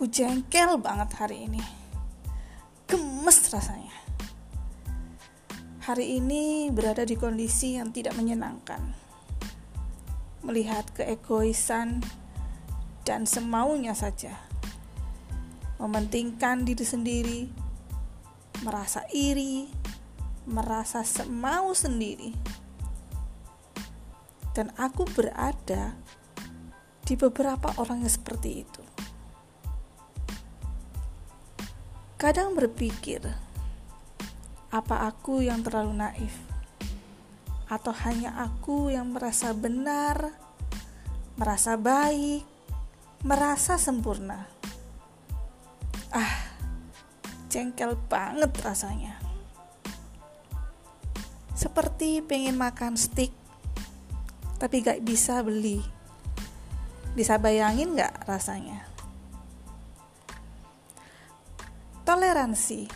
Aku jengkel banget hari ini. Gemes rasanya. Hari ini berada di kondisi yang tidak menyenangkan. Melihat keegoisan dan semaunya saja. Mementingkan diri sendiri, merasa iri, merasa semau sendiri. Dan aku berada di beberapa orang yang seperti itu. Kadang berpikir, apa aku yang terlalu naif? Atau hanya aku yang merasa benar, merasa baik, merasa sempurna? Ah, jengkel banget rasanya. Seperti pengen makan steak, tapi gak bisa beli. Bisa bayangin gak rasanya? Toleransi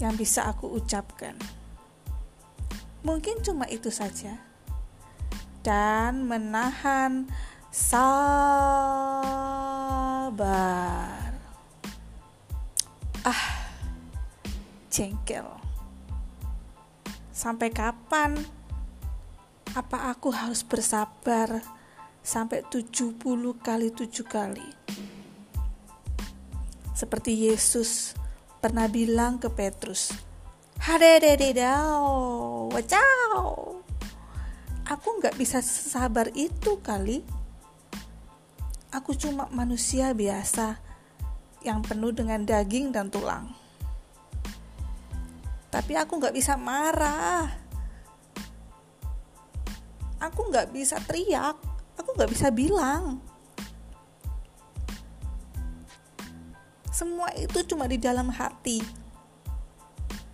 yang bisa aku ucapkan. Mungkin cuma itu saja. Dan menahan sabar. Ah, jengkel. Sampai kapan? Apa aku harus bersabar sampai 70 kali 7 kali? Seperti Yesus pernah bilang ke Petrus, Hadedededau, wacau. Aku nggak bisa sabar itu kali. Aku cuma manusia biasa yang penuh dengan daging dan tulang. Tapi aku nggak bisa marah. Aku nggak bisa teriak. Aku nggak bisa bilang. Semua itu cuma di dalam hati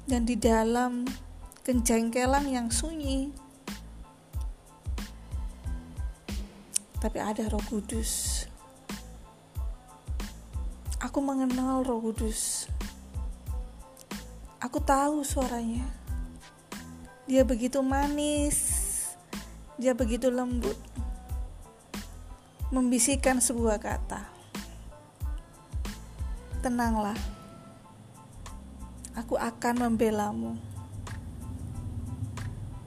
dan di dalam kejengkelan yang sunyi. Tapi ada Roh Kudus. Aku mengenal Roh Kudus. Aku tahu suaranya. Dia begitu manis. Dia begitu lembut. Membisikkan sebuah kata tenanglah. Aku akan membelamu.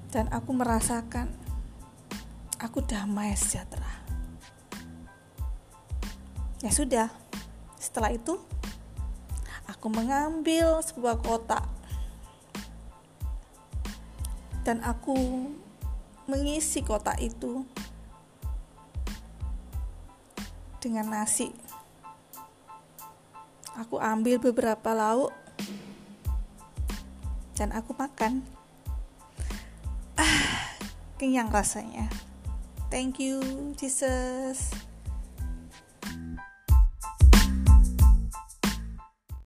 Dan aku merasakan aku damai sejahtera. Ya sudah, setelah itu aku mengambil sebuah kotak dan aku mengisi kotak itu dengan nasi aku ambil beberapa lauk. Dan aku makan. Ah kenyang rasanya. Thank you Jesus